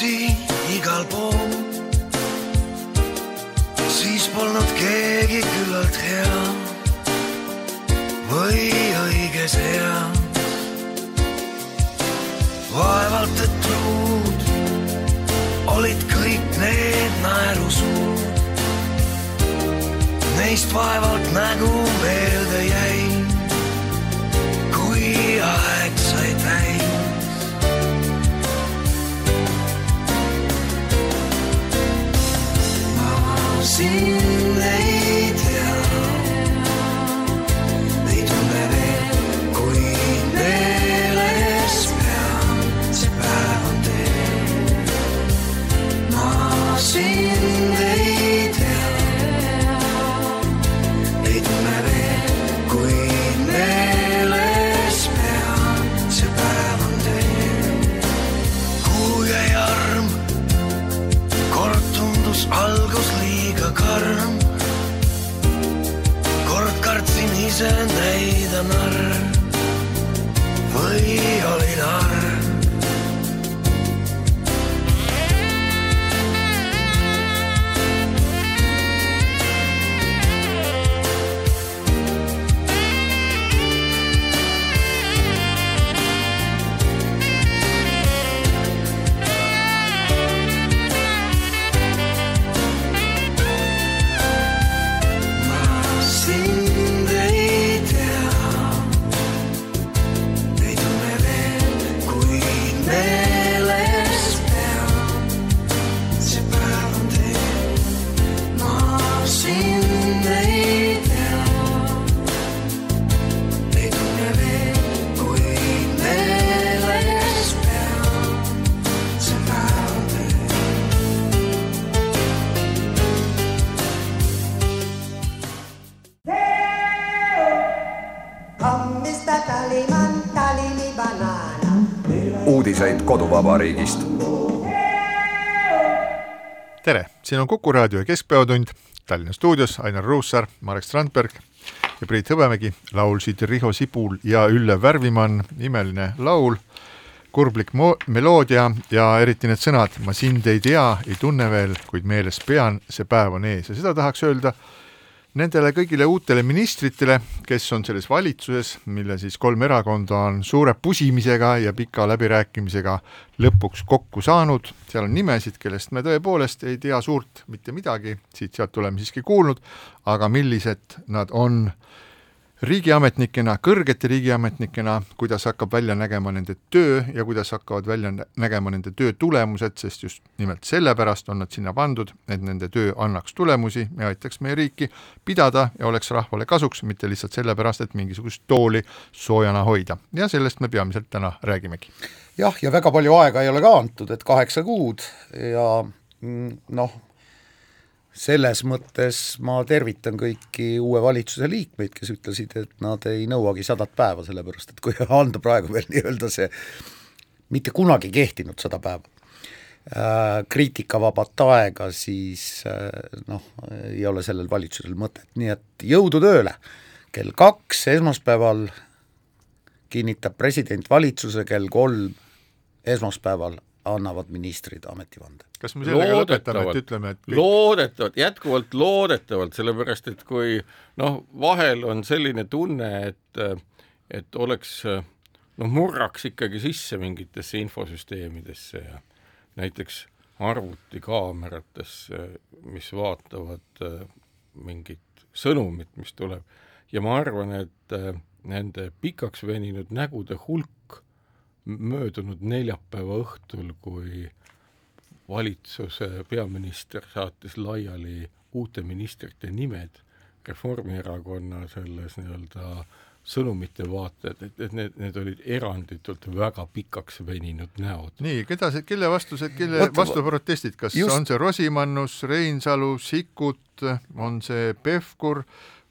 üksi igal pool. siis polnud keegi küllalt hea või õiges eas. vaevalt et truud olid kõik need naerusuud. Neist vaevalt nägu meelde jäi kui aeg sai täis. Ma sind ei tea, ei tunne veel, kuid meeles pean, see päev on teel. ma sind ei tea, ei tunne veel, kuid meeles kartsin ise näida narr või olin arm. tere, siin on Kuku raadio Keskpäevatund, Tallinna stuudios Ainar Ruussaar, Marek Strandberg ja Priit Hõbemägi, laulsid Riho Sibul ja Ülle Värvimann, imeline laul, kurblik meloodia ja eriti need sõnad, ma sind ei tea, ei tunne veel, kuid meeles pean, see päev on ees. Ja seda tahaks öelda nendele kõigile uutele ministritele, kes on selles valitsuses, mille siis kolm erakonda on suure pusimisega ja pika läbirääkimisega lõpuks kokku saanud, seal on nimesid, kellest me tõepoolest ei tea suurt mitte midagi, siit-sealt oleme siiski kuulnud, aga millised nad on riigiametnikena, kõrgete riigiametnikena, kuidas hakkab välja nägema nende töö ja kuidas hakkavad välja nä- nägema nende töö tulemused, sest just nimelt sellepärast on nad sinna pandud, et nende töö annaks tulemusi ja aitaks meie riiki pidada ja oleks rahvale kasuks, mitte lihtsalt sellepärast, et mingisugust tooli soojana hoida ja sellest me peamiselt täna räägimegi. jah, ja väga palju aega ei ole ka antud, et kaheksa kuud ja mm, noh, selles mõttes ma tervitan kõiki uue valitsuse liikmeid, kes ütlesid, et nad ei nõuagi sadat päeva, sellepärast et kui anda praegu veel nii-öelda see mitte kunagi kehtinud sada päeva äh, kriitikavabat aega, siis äh, noh, ei ole sellel valitsusel mõtet, nii et jõudu tööle. kell kaks esmaspäeval kinnitab president valitsuse, kell kolm esmaspäeval annavad ministrid ametivande. kas me sellega lõpetame, et ütleme, et kõik... loodetavalt, jätkuvalt loodetavalt, sellepärast et kui noh, vahel on selline tunne, et et oleks noh, murraks ikkagi sisse mingitesse infosüsteemidesse ja näiteks arvutikaameratesse, mis vaatavad mingit sõnumit, mis tuleb ja ma arvan, et nende pikaks veninud nägude hulk möödunud neljapäeva õhtul, kui valitsuse peaminister saatis laiali uute ministrite nimed Reformierakonna selles nii-öelda sõnumite vaated, et, et need, need olid eranditult väga pikaks veninud näod. nii, keda see, kelle vastu see, kelle Vot- vastu protestid, kas just- on see Rosimannus, Reinsalu, Sikkut, on see Pevkur,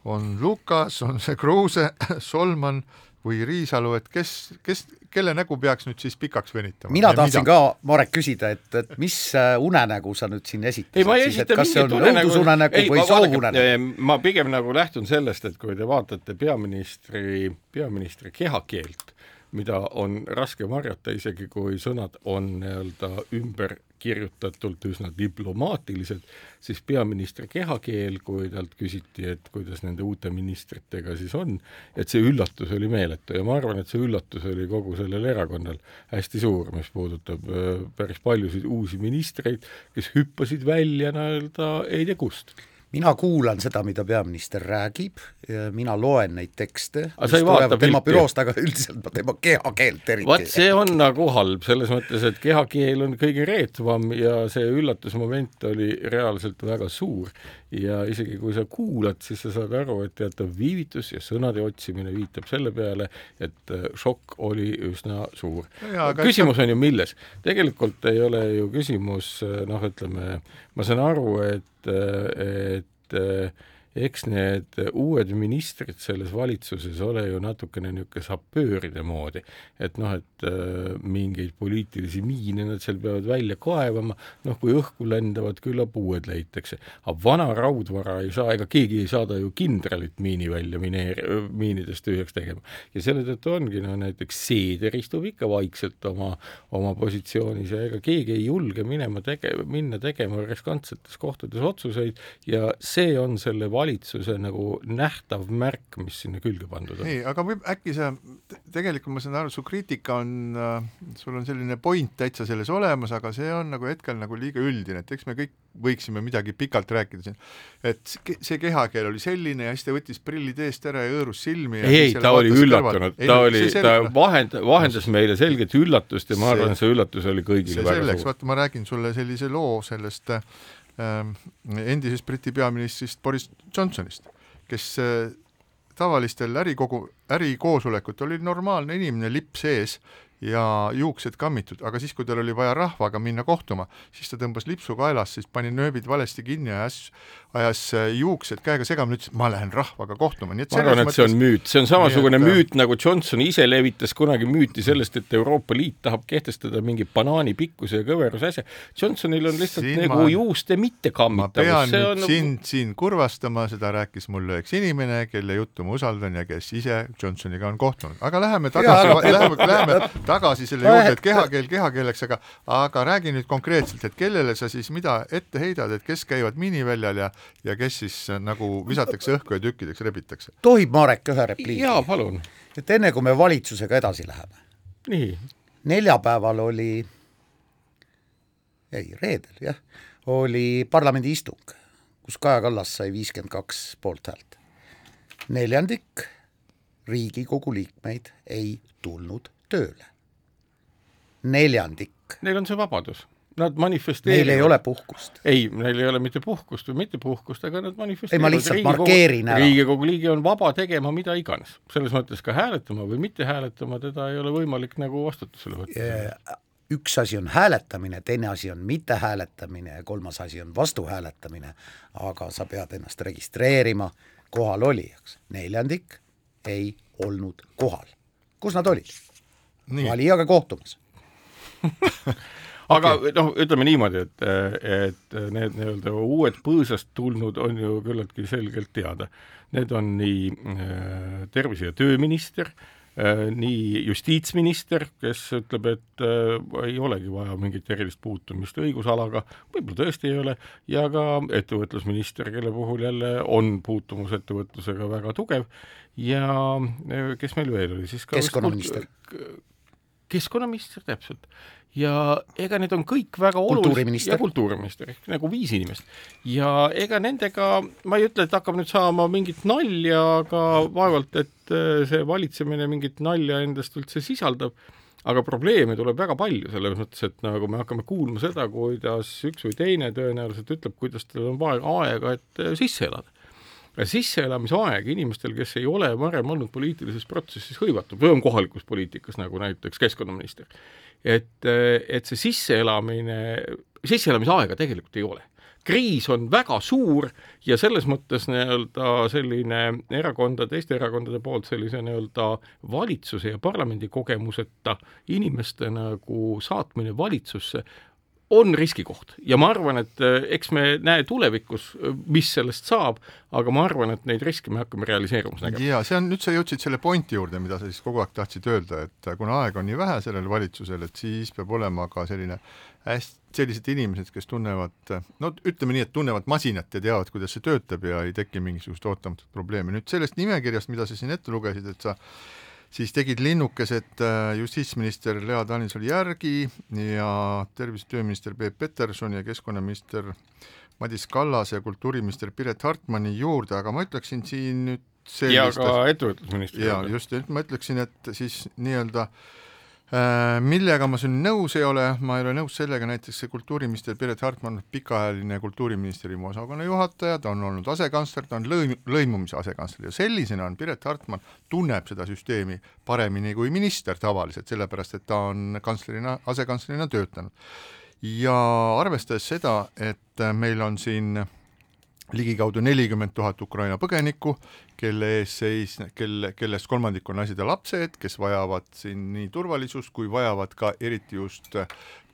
on Lukas, on see Kruuse, Solman või Riisalu, et kes, kes, kelle nägu peaks nüüd siis pikaks venitama? mina tahtsin ka, Marek, küsida, et, et mis äh, unenägu sa nüüd siin esitasid ei, ma ei siis, et esita kas see on mingit unenägu. õudusunenägu Ei, või ma vaadake, ma pigem nagu lähtun sellest, et kui te vaatate peaministri, peaministri kehakeelt, mida on raske varjata, isegi kui sõnad on nii-öelda ümber kirjutatult üsna diplomaatilised, siis peaministri kehakeel, kui talt küsiti, et kuidas nende uute ministritega siis on, et see üllatus oli meeletu ja ma arvan, et see üllatus oli kogu sellel erakonnal hästi suur, mis puudutab öö, päris paljusid uusi ministreid, kes hüppasid välja nii-öelda ei tea kust mina kuulan seda, mida peaminister räägib, mina loen neid tekste, ei vaata tema büroost, aga üldiselt ma tema kehakeelt eriti vaat see on nagu halb, selles mõttes, et kehakeel on kõige reetvam ja see üllatusmoment oli reaalselt väga suur. ja isegi kui sa kuulad, siis sa saad aru, et teatav viivitus ja sõnade otsimine viitab selle peale, et äh, šokk oli üsna suur. Küsimus on ju milles? tegelikult ei ole ju küsimus äh, noh, ütleme, ma saan aru, et, et eks need uued ministrid selles valitsuses ole ju natukene niisugune sapööride moodi, et noh, et äh, mingeid poliitilisi miine nad seal peavad välja kaevama, noh kui õhku lendavad, küllap uued leitakse. aga vana raudvara ei saa, ega keegi ei saada ju kindralit miini välja mineer-, miinidest tühjaks tegema. ja selle tõttu ongi no näiteks Seeder istub ikka vaikselt oma, oma positsioonis ja ega keegi ei julge minema tege-, minna tegema riskantsetes kohtades otsuseid ja see on selle valitsuse nagu nähtav märk, mis sinna külge pandud on. nii, aga võib äkki sa, tegelikult ma saan aru, su kriitika on äh,, sul on selline point täitsa selles olemas, aga see on nagu hetkel nagu liiga üldine, et eks me kõik võiksime midagi pikalt rääkida siin. et see- see kehakeel oli selline ja siis ta võttis prillid eest ära ja hõõrus silmi. ei, ei, ta oli üllatunud, ta oli, ta vahend-, vahendas meile selget üllatust ja ma arvan, et see üllatus oli kõigile see väga selleks, suur. vaata ma räägin sulle sellise loo sellest ähm, endisest Briti peaministrist Boris Johnsonist, kes äh, tavalistel ärikogu, ärikoosolekutel oli normaalne inimene, lipp sees ja juuksed kammitud, aga siis, kui tal oli vaja rahvaga minna kohtuma, siis ta tõmbas lipsu kaelas, siis pani nööbid valesti kinni ja ajas, ajas äh, juuksed käega segamini, ütles, ma lähen rahvaga kohtuma, nii et ma arvan, et see on müüt, see on samasugune et, äh, müüt, nagu Johnson ise levitas kunagi müüti sellest, et Euroopa Liit tahab kehtestada mingi banaani pikkuse ja kõveruse asja. Johnsonil on lihtsalt Siin nagu ma- juuste ma mittekammitavus, pean see nüüd on nagu sind siin kurvastama, seda rääkis mulle üks inimene, kelle juttu ma usaldan ja kes ise Johnsoniga on kohtunud, aga läheme tagasi, aga- läheme, läheme tagasi selle juurde, et kehakeel kehakeeleks, aga aga räägi nüüd konkreetselt, et kellele sa siis mida ette heidad, et kes käivad miiniväljal ja ja kes siis äh, nagu visatakse õhku ja tükkideks rebitakse? tohib, Marek, ühe repliigi? jaa, palun, et enne, kui me valitsusega edasi läheme, nii, neljapäeval oli, ei, reedel jah, oli parlamendi istung, kus Kaja Kallas sai viiskümmend kaks poolthäält. neljandik Riigikogu liikmeid ei tulnud tööle. neljandik, neil on see vabadus, nad neil manifesteerivad. ei ole puhkust. ei, neil ei ole mitte puhkust või mitte puhkust, aga nad manifesteerivad. Ei, ma lihtsalt markeerin ära. Riigikogu liige on vaba tegema mida iganes, selles mõttes ka hääletama või mitte hääletama, teda ei ole võimalik nagu vastutusele võtta. üks asi on hääletamine, teine asi on mittehääletamine ja kolmas asi on vastuhääletamine, aga sa pead ennast registreerima kohalolijaks. neljandik ei olnud kohal. kus nad olid? valijaga kohtumas. aga okay. noh, ütleme niimoodi, et, et need nii-öelda uued põõsast tulnud on ju küllaltki selgelt teada. Need on nii äh, tervise- ja tööminister äh,, nii justiitsminister, kes ütleb, et äh, ei olegi vaja mingit erilist puutumist õigusalaga, võib-olla tõesti ei ole, ja ka ettevõtlusminister, kelle puhul jälle on puutumus ettevõtlusega väga tugev ja äh, kes meil veel oli siis ka Keskkonnaminister. Keskkonnaminister, täpselt. ja ega need on kõik väga olulised Kultuuriminister. ja kultuuriminister ehk nagu viis inimest. ja ega nendega, ma ei ütle, et hakkab nüüd saama mingit nalja, aga vaevalt, et äh, see valitsemine mingit nalja endast üldse sisaldab, aga probleeme tuleb väga palju, selles mõttes, et nagu me hakkame kuulma seda, kuidas üks või teine tõenäoliselt ütleb, kuidas tal on vaja aega, et äh, sisse elada sisseelamisaeg inimestel, kes ei ole varem olnud poliitilises protsessis hõivatud või on kohalikus poliitikas, nagu näiteks keskkonnaminister, et, et see sisseelamine, sisseelamisaega tegelikult ei ole. Kriis on väga suur ja selles mõttes nii-öelda selline erakondade, teiste erakondade poolt sellise nii-öelda valitsuse ja parlamendi kogemuseta inimeste nagu saatmine valitsusse on riskikoht ja ma arvan, et eh, eks me näe tulevikus, eh, mis sellest saab, aga ma arvan, et neid riske me hakkame realiseerumas nägema. jaa, see on, nüüd sa jõudsid selle pointi juurde, mida sa siis kogu aeg tahtsid öelda, et kuna aega on nii vähe sellel valitsusel, et siis peab olema ka selline hästi, sellised inimesed, kes tunnevad, no ütleme nii, et tunnevad masinat ja teavad, kuidas see töötab ja ei teki mingisugust ootamatut probleemi. nüüd sellest nimekirjast, mida sa siin ette lugesid, et sa siis tegid linnukesed äh, justiitsminister Lea Danilson järgi ja tervise- ja tööminister Peep Peterson ja keskkonnaminister Madis Kallas ja kultuuriminister Piret Hartmani juurde, aga ma ütleksin siin nüüd sellist ja ka ettevõtlusministri jaa, just, et ma ütleksin, et siis nii-öelda Äh, millega ma siin nõus ei ole, ma ei ole nõus sellega, näiteks see kultuuriminister Piret Hartman, pikaajaline kultuuriministeeriumi osakonna juhataja, ta on olnud asekantsler, ta on lõim-, lõimumise asekantsler ja sellisena on Piret Hartman, tunneb seda süsteemi paremini kui minister tavaliselt, sellepärast et ta on kantslerina, asekantslerina töötanud. ja arvestades seda, et meil on siin ligikaudu nelikümmend tuhat Ukraina põgenikku, kelle ees seis, kelle, kellest kolmandik on naised ja lapsed, kes vajavad siin nii turvalisust kui vajavad ka eriti just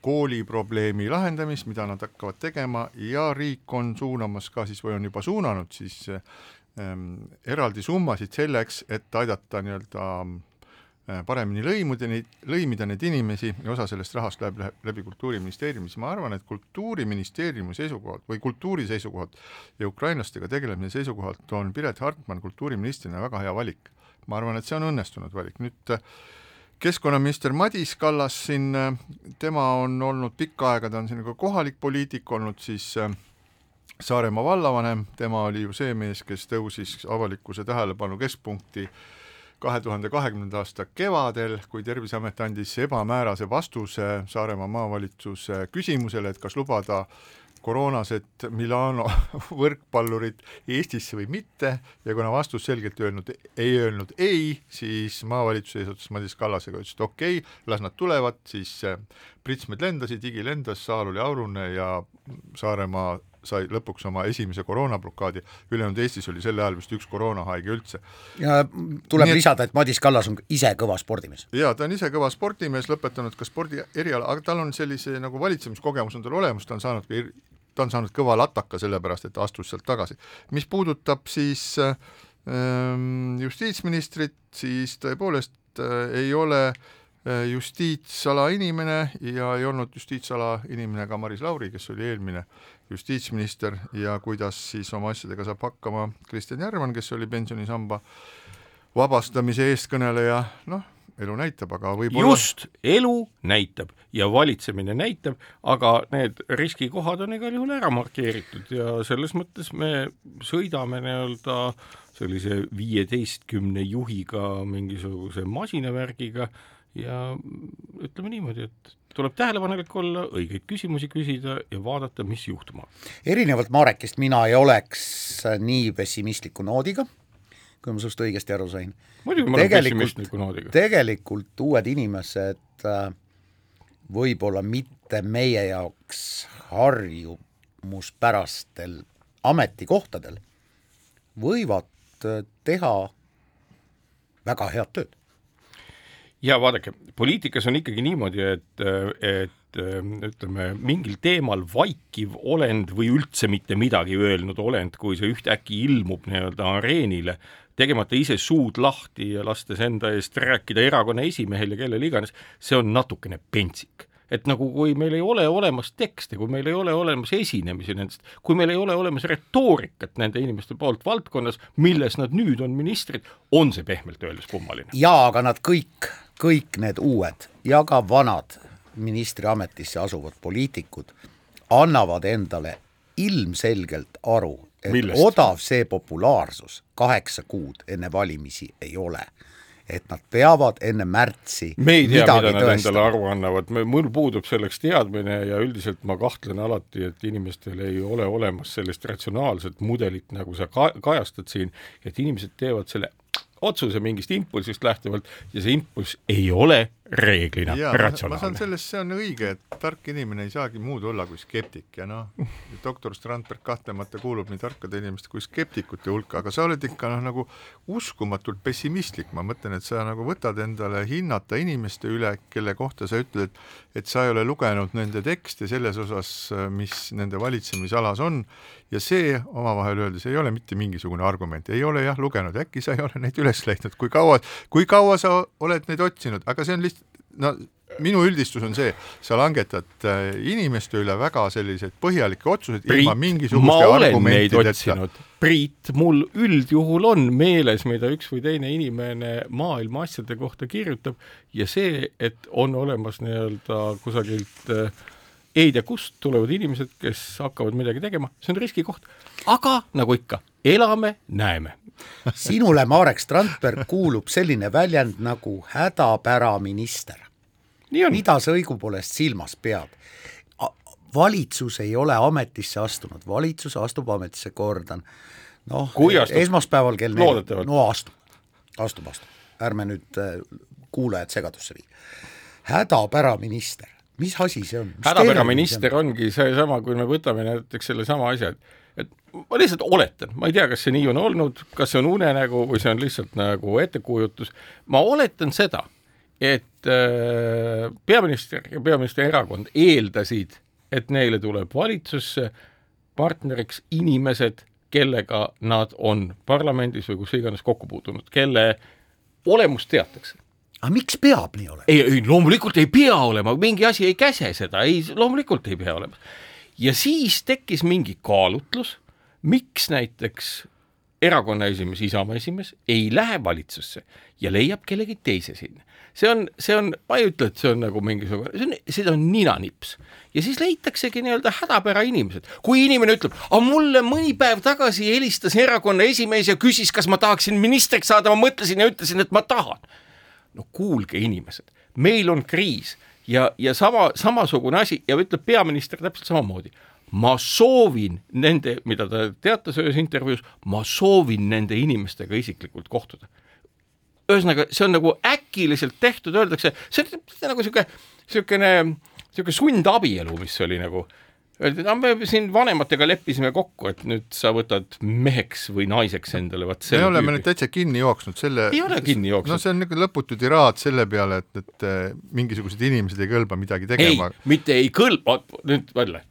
kooliprobleemi lahendamist, mida nad hakkavad tegema ja riik on suunamas ka siis või on juba suunanud siis ähm, eraldi summasid selleks, et aidata nii-öelda Äh, paremini lõimuda neid, lõimida neid inimesi ja osa sellest rahast läheb, läheb läbi Kultuuriministeeriumi, siis ma arvan, et Kultuuriministeeriumi seisukohalt või kultuuri seisukohalt ja ukrainlastega tegelemise seisukohalt on Piret Hartman kultuuriministrina väga hea valik. ma arvan, et see on õnnestunud valik, nüüd äh, keskkonnaminister Madis Kallas siin, äh, tema on olnud pikka aega, ta on siin ka kohalik poliitik olnud, siis Saaremaa vallavanem, tema oli ju see mees, kes tõusis avalikkuse tähelepanu keskpunkti äh, kahe tuhande kahekümnenda aasta kevadel, kui Terviseamet andis ebamäärase vastuse Saaremaa maavalitsuse küsimusele, et kas lubada koroonased Milano võrkpallurid Eestisse või mitte ja kuna vastus selgelt öelnud, ei öelnud ei, siis maavalitsus eesotsas Madis Kallasega ütles, et okei okay,, las nad tulevad, siis pritsmed lendasid, higi lendas, saal oli aurune ja Saaremaa sai lõpuks oma esimese koroonablokaadi, ülejäänud Eestis oli sel ajal vist üks koroonahaige üldse. ja tuleb Nii, lisada, et Madis Kallas on ise kõva spordimees. jaa, ta on ise kõva spordimees, lõpetanud ka spordi eriala, aga tal on sellise nagu valitsemiskogemus on tal olemas, ta on saanud ka ta on saanud kõva lataka, sellepärast et ta astus sealt tagasi. mis puudutab siis ähm, justiitsministrit, siis tõepoolest äh, ei ole äh, justiitsala inimene ja ei olnud justiitsala inimene ka Maris Lauri, kes oli eelmine justiitsminister. Ja kuidas siis oma asjadega saab hakkama Kristjan Järvan, kes oli pensionisamba vabastamise eestkõneleja, noh, elu näitab, aga võib-olla just, elu näitab ja valitsemine näitab, aga need riskikohad on igal juhul ära markeeritud ja selles mõttes me sõidame nii-öelda sellise viieteistkümne juhiga mingisuguse masinavärgiga ja ütleme niimoodi, et tuleb tähelepanelik olla, õigeid küsimusi küsida ja vaadata, mis juhtuma. erinevalt Marekist mina ei oleks nii pessimistliku noodiga, kui ma sinust õigesti aru sain. noodiga. tegelikult uued inimesed äh, võib-olla mitte meie jaoks harjumuspärastel ametikohtadel võivad äh, teha väga head tööd ja vaadake, poliitikas on ikkagi niimoodi, et, et ütleme, mingil teemal vaikiv olend või üldse mitte midagi öelnud olend, kui see ühtäkki ilmub nii-öelda areenile, tegemata ise suud lahti ja lastes enda eest rääkida erakonna esimehel ja kellel iganes, see on natukene pentsik et nagu kui meil ei ole olemas tekste, kui meil ei ole olemas esinemisi nendest, kui meil ei ole olemas retoorikat nende inimeste poolt valdkonnas, milles nad nüüd on ministrid, on see pehmelt öeldes kummaline. jaa, aga nad kõik, kõik need uued ja ka vanad ministriametisse asuvad poliitikud annavad endale ilmselgelt aru, et Millest? odav see populaarsus kaheksa kuud enne valimisi ei ole et nad peavad enne märtsi me ei tea, mida nad tõestama. endale aru annavad, mul puudub selleks teadmine ja üldiselt ma kahtlen alati, et inimestel ei ole olemas sellist ratsionaalset mudelit, nagu sa ka kajastad siin, et inimesed teevad selle otsuse mingist impulsist lähtuvalt ja see impulss ei ole reeglina jaa, ma saan ratsionaalne. sellest, see on õige, et tark inimene ei saagi muud olla kui skeptik ja noh, doktor Strandberg kahtlemata kuulub nii tarkade inimeste kui skeptikute hulka, aga sa oled ikka noh, nagu uskumatult pessimistlik, ma mõtlen, et sa nagu võtad endale hinnata inimeste üle, kelle kohta sa ütled, et sa ei ole lugenud nende tekste selles osas, mis nende valitsemisalas on ja see omavahel öeldes ei ole mitte mingisugune argument, ei ole jah lugenud, äkki sa ei ole neid üles leidnud, kui kaua, kui kaua sa oled neid otsinud, aga see on lihtsalt no minu üldistus on see, sa langetad äh, inimeste üle väga selliseid põhjalikke otsuseid ilma ma mingisuguste argumentideta. Priit, mul üldjuhul on meeles, mida üks või teine inimene maailma asjade kohta kirjutab. Ja see, et on olemas nii-öelda kusagilt äh, ei tea kust tulevad inimesed, kes hakkavad midagi tegema, see on riskikoht. aga nagu ikka, elame, näeme. sinule, Marek Strandberg, kuulub selline väljend nagu hädapäraminister. mida sa õigupoolest silmas pead? valitsus ei ole ametisse astunud, valitsus astub ametisse, kordan. noh esmaspäeval kell Loodetavalt. no astub, astub, astub, ärme nüüd äh, kuulajad segadusse vii. hädapäraminister, mis asi see on? hädapäraminister ongi seesama, kui me võtame näiteks sellesama asja, et et ma lihtsalt oletan, ma ei tea, kas see nii on olnud, kas see on unenägu või see on lihtsalt nagu ettekujutus, ma oletan seda, et äh, peaminister ja peaministri erakond eeldasid, et neile tuleb valitsusse partneriks inimesed, kellega nad on parlamendis või kus iganes kokku puutunud, kelle olemust teatakse aga miks peab nii olema? ei, ei loomulikult ei pea olema, mingi asi ei käse seda, ei, loomulikult ei pea olema. ja siis tekkis mingi kaalutlus, miks näiteks erakonna esimees, Isamaa esimees ei lähe valitsusse ja leiab kellegi teise sinna. see on, see on, ma ei ütle, et see on nagu mingisugune, see on, see on ninanips ja siis leitaksegi nii-öelda hädapära inimesed. kui inimene ütleb, aga mulle mõni päev tagasi helistas erakonna esimees ja küsis, kas ma tahaksin ministriks saada, ma mõtlesin ja ütlesin, et ma tahan no kuulge inimesed, meil on kriis ja, ja sama, samasugune asi ja ütleb peaminister täpselt samamoodi. ma soovin nende, mida ta teatas ühes intervjuus, ma soovin nende inimestega isiklikult kohtuda. ühesõnaga, see on nagu äkiliselt tehtud, öeldakse, see on nagu niisugune, niisugune, niisugune sundabielu, mis oli nagu öeldi, et no me siin vanematega leppisime kokku, et nüüd sa võtad meheks või naiseks endale, vot me oleme nüüd täitsa kinni jooksnud selle Ei ole kinni jooksnud. no see on niisugune lõputu tiraad selle peale, et, et eh, mingisugused inimesed ei kõlba midagi ei tegema., mitte ei kõlba, nüüd jälle,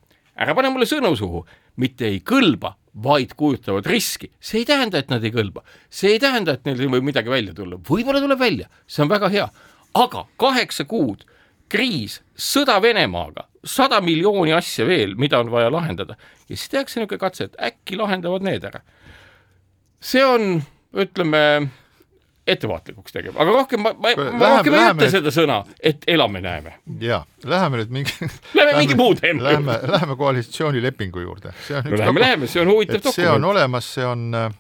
ära pane mulle sõnu suhu, mitte ei kõlba, vaid kujutavad riski. see ei tähenda, et nad ei kõlba, see ei tähenda, et neil ei või midagi välja tulla, võib-olla tuleb välja, see on väga hea, aga kaheksa kuud kriis, sõda Venemaaga, sada miljooni asja veel, mida on vaja lahendada ja siis tehakse niisugune katse, et äkki lahendavad need ära. see on, ütleme, ettevaatlikuks tegema, aga rohkem ma, ma, ma Läheme- rohkem ei läheme- ütle seda sõna, et elame-näeme jaa, läheme nüüd mingi Lähme mingi muu teema Lähme, läheme koalitsioonilepingu juurde. no lähme, läheme, see on huvitav et see on dokument. olemas, see on äh,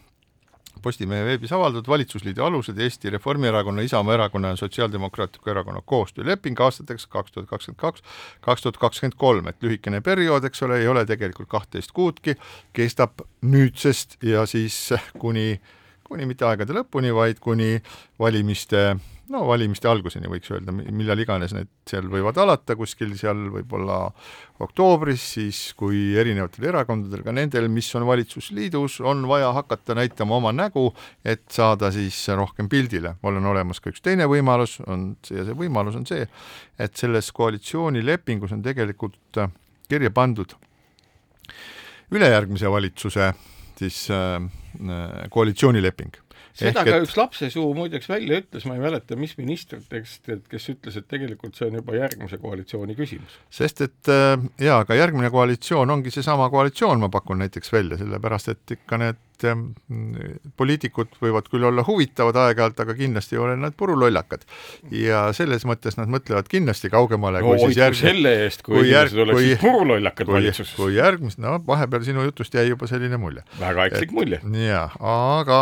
Postimehe veebis avaldatud valitsusliidu alused Eesti Reformierakonna, Isamaa Erakonna ja Sotsiaaldemokraatliku Erakonna koostööleping aastateks kaks tuhat kakskümmend kaks, kaks tuhat kakskümmend kolm, et lühikene periood, eks ole, ei ole tegelikult kahtteist kuudki, kestab nüüdsest ja siis kuni kuni mitte aegade lõpuni, vaid kuni valimiste no valimiste alguseni võiks öelda, millal iganes need seal võivad alata, kuskil seal võib-olla oktoobris, siis kui erinevatel erakondadel, ka nendel, mis on valitsusliidus, on vaja hakata näitama oma nägu, et saada siis rohkem pildile. mul on olemas ka üks teine võimalus, on ja see võimalus on see, et selles koalitsioonilepingus on tegelikult äh, kirja pandud ülejärgmise valitsuse siis äh, äh, koalitsioonileping seda Ehk ka et- üks lapsesuu muideks välja ütles, ma ei mäleta, mis ministritest, kes ütles, et tegelikult see on juba järgmise koalitsiooni küsimus. sest et äh, jaa, aga järgmine koalitsioon ongi seesama koalitsioon, ma pakun näiteks välja, sellepärast et ikka need ähm, poliitikud võivad küll olla huvitavad aeg-ajalt, aga kindlasti ei ole nad purulollakad. ja selles mõttes nad mõtlevad kindlasti kaugemale no kui siis järgmine selle eest, kui kui järg- inimesed oleksid kui- purulollakad valitsuses. kui järgmist, no vahepeal sinu jutust jäi juba selline mulje. väga ekslik mulje. jaa, aga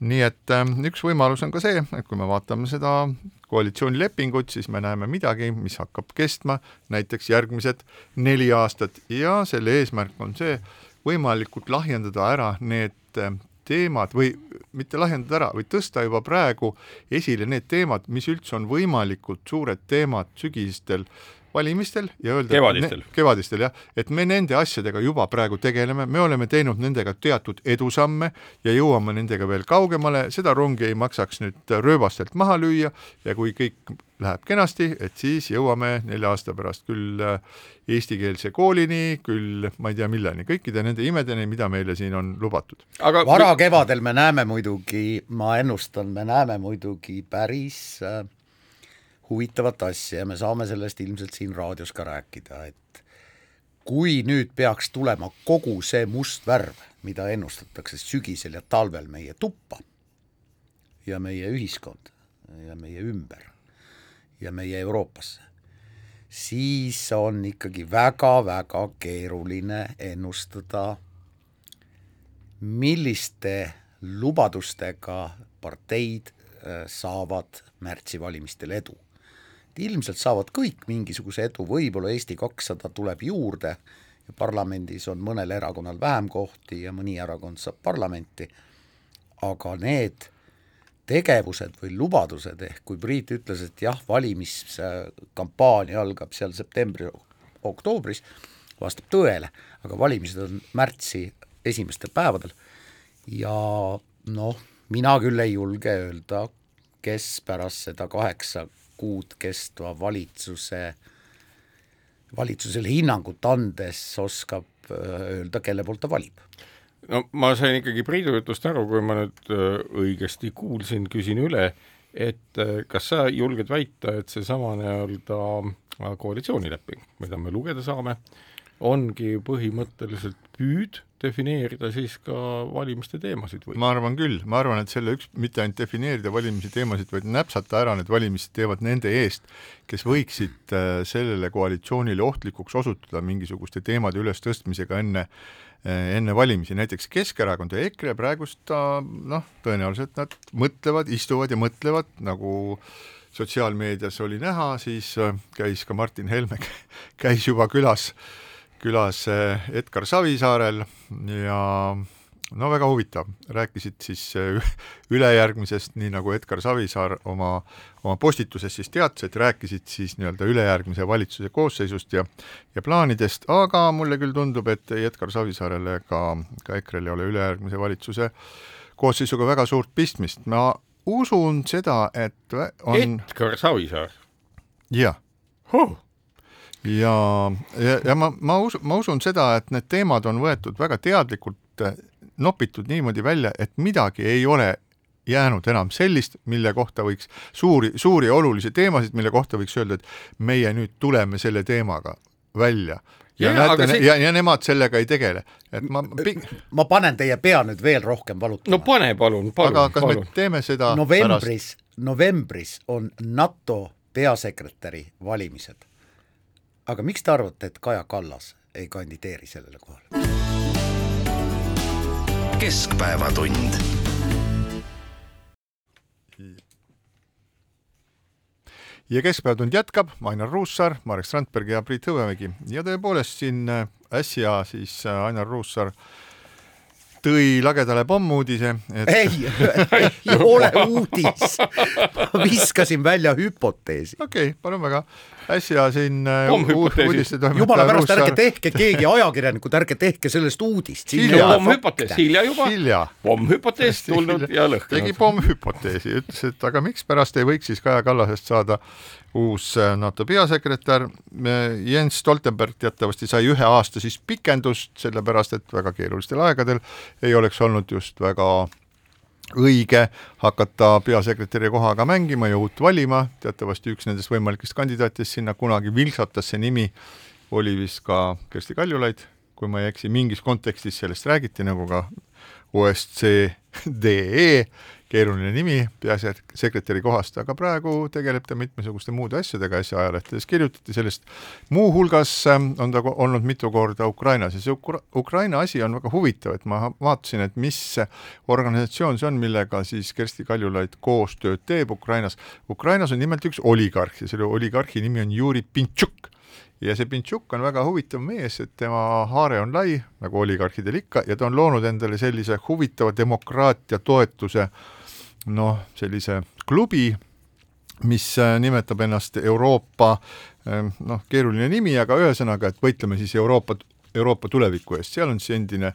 nii et ähm, üks võimalus on ka see, et kui me vaatame seda koalitsioonilepingut, siis me näeme midagi, mis hakkab kestma näiteks järgmised neli aastat. Ja selle eesmärk on see, võimalikult lahjendada ära need ähm, teemad või mitte lahjendada ära, vaid tõsta juba praegu esile need teemad, mis üldse on võimalikult suured teemad sügistel valimistel ja öelda Kevadistel. kevadistel jah, et me nende asjadega juba praegu tegeleme, me oleme teinud nendega teatud edusamme ja jõuame nendega veel kaugemale, seda rongi ei maksaks nüüd rööbastelt maha lüüa ja kui kõik läheb kenasti, et siis jõuame nelja aasta pärast küll äh, eestikeelse koolini, küll ma ei tea milleni, kõikide nende imedeni, mida meile siin on lubatud. aga varakevadel me näeme muidugi, ma ennustan, me näeme muidugi päris äh, huvitavat asja ja me saame sellest ilmselt siin raadios ka rääkida, et kui nüüd peaks tulema kogu see must värv, mida ennustatakse sügisel ja talvel meie tuppa ja meie ühiskond ja meie ümber ja meie Euroopasse, siis on ikkagi väga-väga keeruline ennustada, milliste lubadustega parteid äh, saavad märtsivalimistel edu. Ilmselt saavad kõik mingisuguse edu, võib-olla Eesti kakssada tuleb juurde ja parlamendis on mõnel erakonnal vähem kohti ja mõni erakond saab parlamenti, aga need tegevused või lubadused, ehk kui Priit ütles, et jah, valimiskampaania algab seal septembri-oktoobris, vastab tõele, aga valimised on märtsi esimestel päevadel. Ja noh, mina küll ei julge öelda, kes pärast seda kaheksa kuud kestva valitsuse, valitsusele hinnangut andes oskab öö, öelda, kelle poolt ta valib. No ma sain ikkagi Priidu jutust aru, kui ma nüüd äh, õigesti kuulsin, küsin üle, et äh, kas sa julged väita, et seesama nii-öelda äh, koalitsioonileping, mida me lugeda saame, ongi põhimõtteliselt püüd defineerida siis ka valimiste teemasid või? ma arvan küll, ma arvan, et selle üks, mitte ainult defineerida valimisi teemasid, vaid näpsata ära need valimised teevad nende eest, kes võiksid äh, sellele koalitsioonile ohtlikuks osutuda mingisuguste teemade ülestõstmisega enne äh, enne valimisi, näiteks Keskerakond ja EKRE praegust noh, tõenäoliselt nad mõtlevad, istuvad ja mõtlevad, nagu sotsiaalmeedias oli näha, siis äh, käis ka Martin Helme, käis juba külas äh, külas eh, Edgar Savisaarel ja no väga huvitav, rääkisid siis eh, ülejärgmisest, nii nagu Edgar Savisaar oma, oma postituses siis teatas, et rääkisid siis nii-öelda ülejärgmise valitsuse koosseisust ja ja plaanidest, aga mulle küll tundub, et ei Edgar Savisaarel ega ka EKRE-l ei ole ülejärgmise valitsuse koosseisuga väga suurt pistmist, ma usun seda, et on Edgar Savisaar? Jah. Huh. Ja, ja, ja ma, ma usun, ma usun seda, et need teemad on võetud väga teadlikult eh, nopitud niimoodi välja, et midagi ei ole jäänud enam sellist, mille kohta võiks suuri, suuri olulisi teemasid, mille kohta võiks öelda, et meie nüüd tuleme selle teemaga välja. ja, Ja, näete see- ja, ja nemad sellega ei tegele, et ma ping... ma panen teie pea nüüd veel rohkem valutama no pane palun, palun, aga kas palun. me teeme seda pärast novembris, novembris on NATO peasekretäri valimised. Aga miks te arvate, et Kaja Kallas ei kandideeri sellele kohale? keskpäevatund ja Keskpäevatund jätkab, Ainar Ruussaar, Marek Strandberg ja Priit Hõbemägi ja tõepoolest siin äh, äsja siis äh, Ainar Ruussaar tõi lagedale pommuudise, et ei, ei ole uudis. ma viskasin välja hüpoteesi. okei okay,, palun väga, äsja siin äh, Pommhüpoteesi. uudistetoimetaja jumala pärast, ärge tehke, keegi ajakirjanikud, ärge tehke sellest uudist. Hilja. pommhüpotees, hilja juba, pommhüpotees tulnud ja tegi lõhkenud. pommhüpoteesi, ütles, et aga mikspärast ei võiks siis Kaja Kallasest saada uus äh, NATO peasekretär. Jens Stoltenberg teatavasti sai ühe aasta siis pikendust, sellepärast et väga keerulistel aegadel ei oleks olnud just väga õige hakata peasekretäri kohaga mängima ja uut valima, teatavasti üks nendest võimalikest kandidaatidest sinna kunagi vilksatas see nimi, oli vist ka Kersti Kaljulaid, kui ma ei eksi, mingis kontekstis sellest räägiti, nagu ka OSCDE, keeruline nimi peasekretäri kohast, aga praegu tegeleb ta mitmesuguste muude asjadega, äsja ajalehtedes kirjutati sellest, muuhulgas ähm, on ta olnud mitu korda Ukrainas ja see Ukra Ukraina asi on väga huvitav, et ma vaatasin, et mis organisatsioon see on, millega siis Kersti Kaljulaid koostööd teeb Ukrainas. Ukrainas on nimelt üks oligarh ja selle oligarhi nimi on Juri Pintšuk ja see Pintšuk on väga huvitav mees, et tema haare on lai, nagu oligarhidel ikka, ja ta on loonud endale sellise huvitava demokraatia toetuse äh, noh, sellise klubi, mis äh, nimetab ennast Euroopa ähm, noh, keeruline nimi, aga ühesõnaga, et võitleme siis Euroopa, Euroopa tuleviku eest, seal on siis endine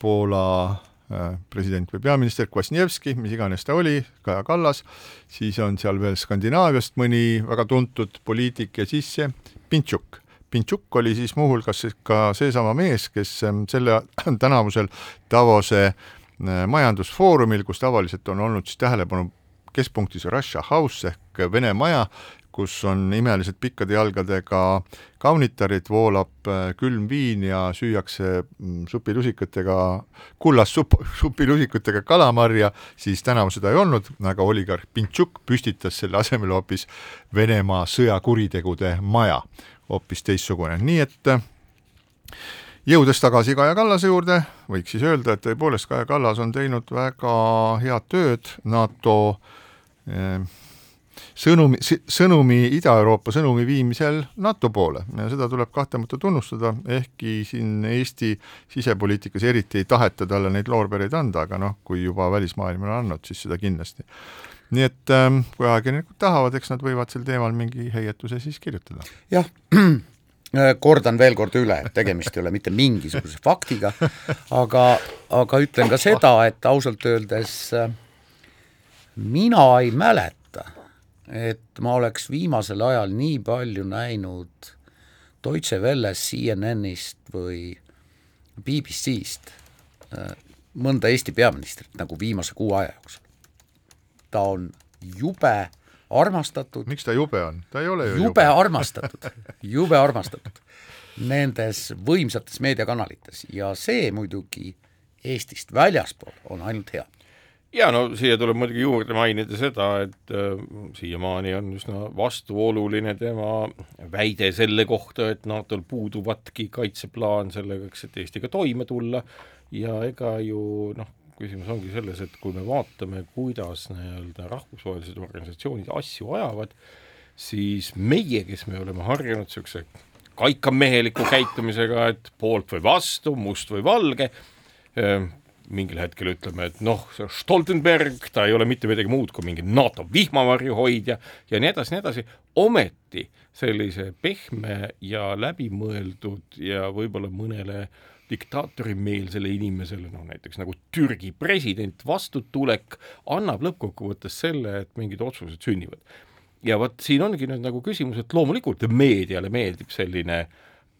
Poola äh, president või peaminister Kwasniewski, mis iganes ta oli, Kaja Kallas, siis on seal veel Skandinaaviast mõni väga tuntud poliitik ja siis see Pintšuk. Pintšuk oli siis muuhulgas ka seesama mees, kes ähm, selle tänavusel Davose Äh, majandusfoorumil, kus tavaliselt on olnud siis tähelepanu keskpunktis Russia House ehk Vene maja, kus on imeliselt pikkade jalgadega kaunitarid, voolab äh, külm viin ja süüakse mm, supilusikatega, kullast sup-, supilusikatega kalamarja, siis tänavu seda ei olnud, aga oligarh Pintšuk püstitas selle asemel hoopis Venemaa sõjakuritegude maja, hoopis teistsugune, nii et äh, jõudes tagasi Kaja Kallase juurde, võiks siis öelda, et tõepoolest Kaja Kallas on teinud väga head tööd NATO eh, sõnumi, sõnumi, Ida-Euroopa sõnumi viimisel NATO poole ja seda tuleb kahtlemata tunnustada, ehkki siin Eesti sisepoliitikas eriti ei taheta talle neid loorbereid anda, aga noh, kui juba välismaailm on andnud, siis seda kindlasti. nii et ähm, kui ajakirjanikud tahavad, eks nad võivad sel teemal mingi heietuse siis kirjutada. jah kordan veel kord üle, et tegemist ei ole mitte mingisuguse faktiga, aga, aga ütlen ka seda, et ausalt öeldes äh, mina ei mäleta, et ma oleks viimasel ajal nii palju näinud Deutsche Welles, CNN-ist või BBC-st äh, mõnda Eesti peaministrit nagu viimase kuu aja jooksul. ta on jube armastatud. miks ta jube on, ta ei ole ju jube. jube. armastatud, jube armastatud. Nendes võimsates meediakanalites. Ja see muidugi Eestist väljaspool on ainult hea. Ja no siia tuleb muidugi juurde mainida seda, et äh, siiamaani on üsna vastuoluline tema väide selle kohta, et NATO-l puuduvatki kaitseplaan sellega, et Eestiga toime tulla. Ja ega ju noh, küsimus ongi selles, et kui me vaatame, kuidas nii-öelda rahvusvahelised organisatsioonid asju ajavad, siis meie, kes me oleme harjunud niisuguse kaikameheliku käitumisega, et poolt või vastu, must või valge, ehm, mingil hetkel ütleme, et noh, see Stoltenberg, ta ei ole mitte midagi muud kui mingi NATO vihmavarju hoidja ja nii edasi, nii edasi, ometi sellise pehme ja läbimõeldud ja võib-olla mõnele äh, diktaatorimeelsele inimesele, noh näiteks nagu Türgi president vastutulek annab lõppkokkuvõttes selle, et mingid otsused sünnivad. ja vot siin ongi nüüd nagu küsimus, et loomulikult meediale meeldib selline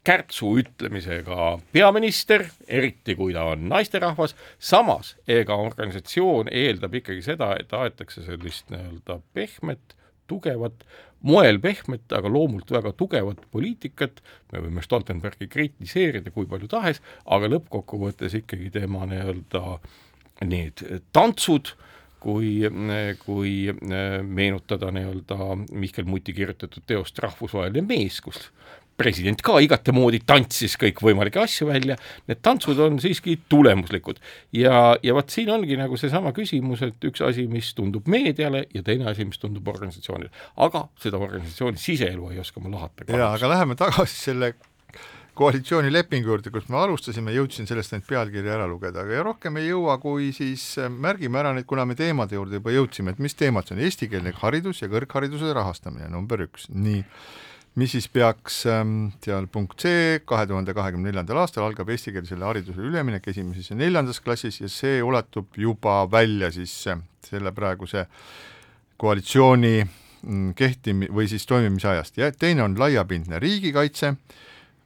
kärtsu ütlemisega peaminister, eriti kui ta on naisterahvas, samas ega organisatsioon eeldab ikkagi seda, et aetakse sellist nii-öelda pehmet, tugevat moel pehmet, aga loomult väga tugevat poliitikat, me võime Stoltenbergi kritiseerida kui palju tahes, aga lõppkokkuvõttes ikkagi tema nii-öelda need tantsud, kui, kui meenutada nii-öelda Mihkel Muti kirjutatud teost Rahvusvaheline mees, kus president ka igatemoodi tantsis kõikvõimalikke asju välja, need tantsud on siiski tulemuslikud. ja, ja vot siin ongi nagu seesama küsimus, et üks asi, mis tundub meediale ja teine asi, mis tundub organisatsioonile. aga seda organisatsiooni siseelu ei oska ma lahata. jaa, aga läheme tagasi selle koalitsioonilepingu juurde, kus me alustasime, jõudsin sellest ainult pealkirja ära lugeda, aga ja rohkem ei jõua, kui siis märgime ära nüüd, kuna me teemade juurde juba jõudsime, et mis teemad see on, eestikeelne haridus ja kõrghariduse rahastamine, number üks, nii mis siis peaks ähm, seal punkt C, kahe tuhande kahekümne neljandal aastal algab eestikeelsele haridusele üleminek esimeses ja neljandas klassis ja see ulatub juba välja siis äh, selle praeguse koalitsiooni mm, kehtimi- või siis toimimise ajast. Ja teine on laiapindne riigikaitse,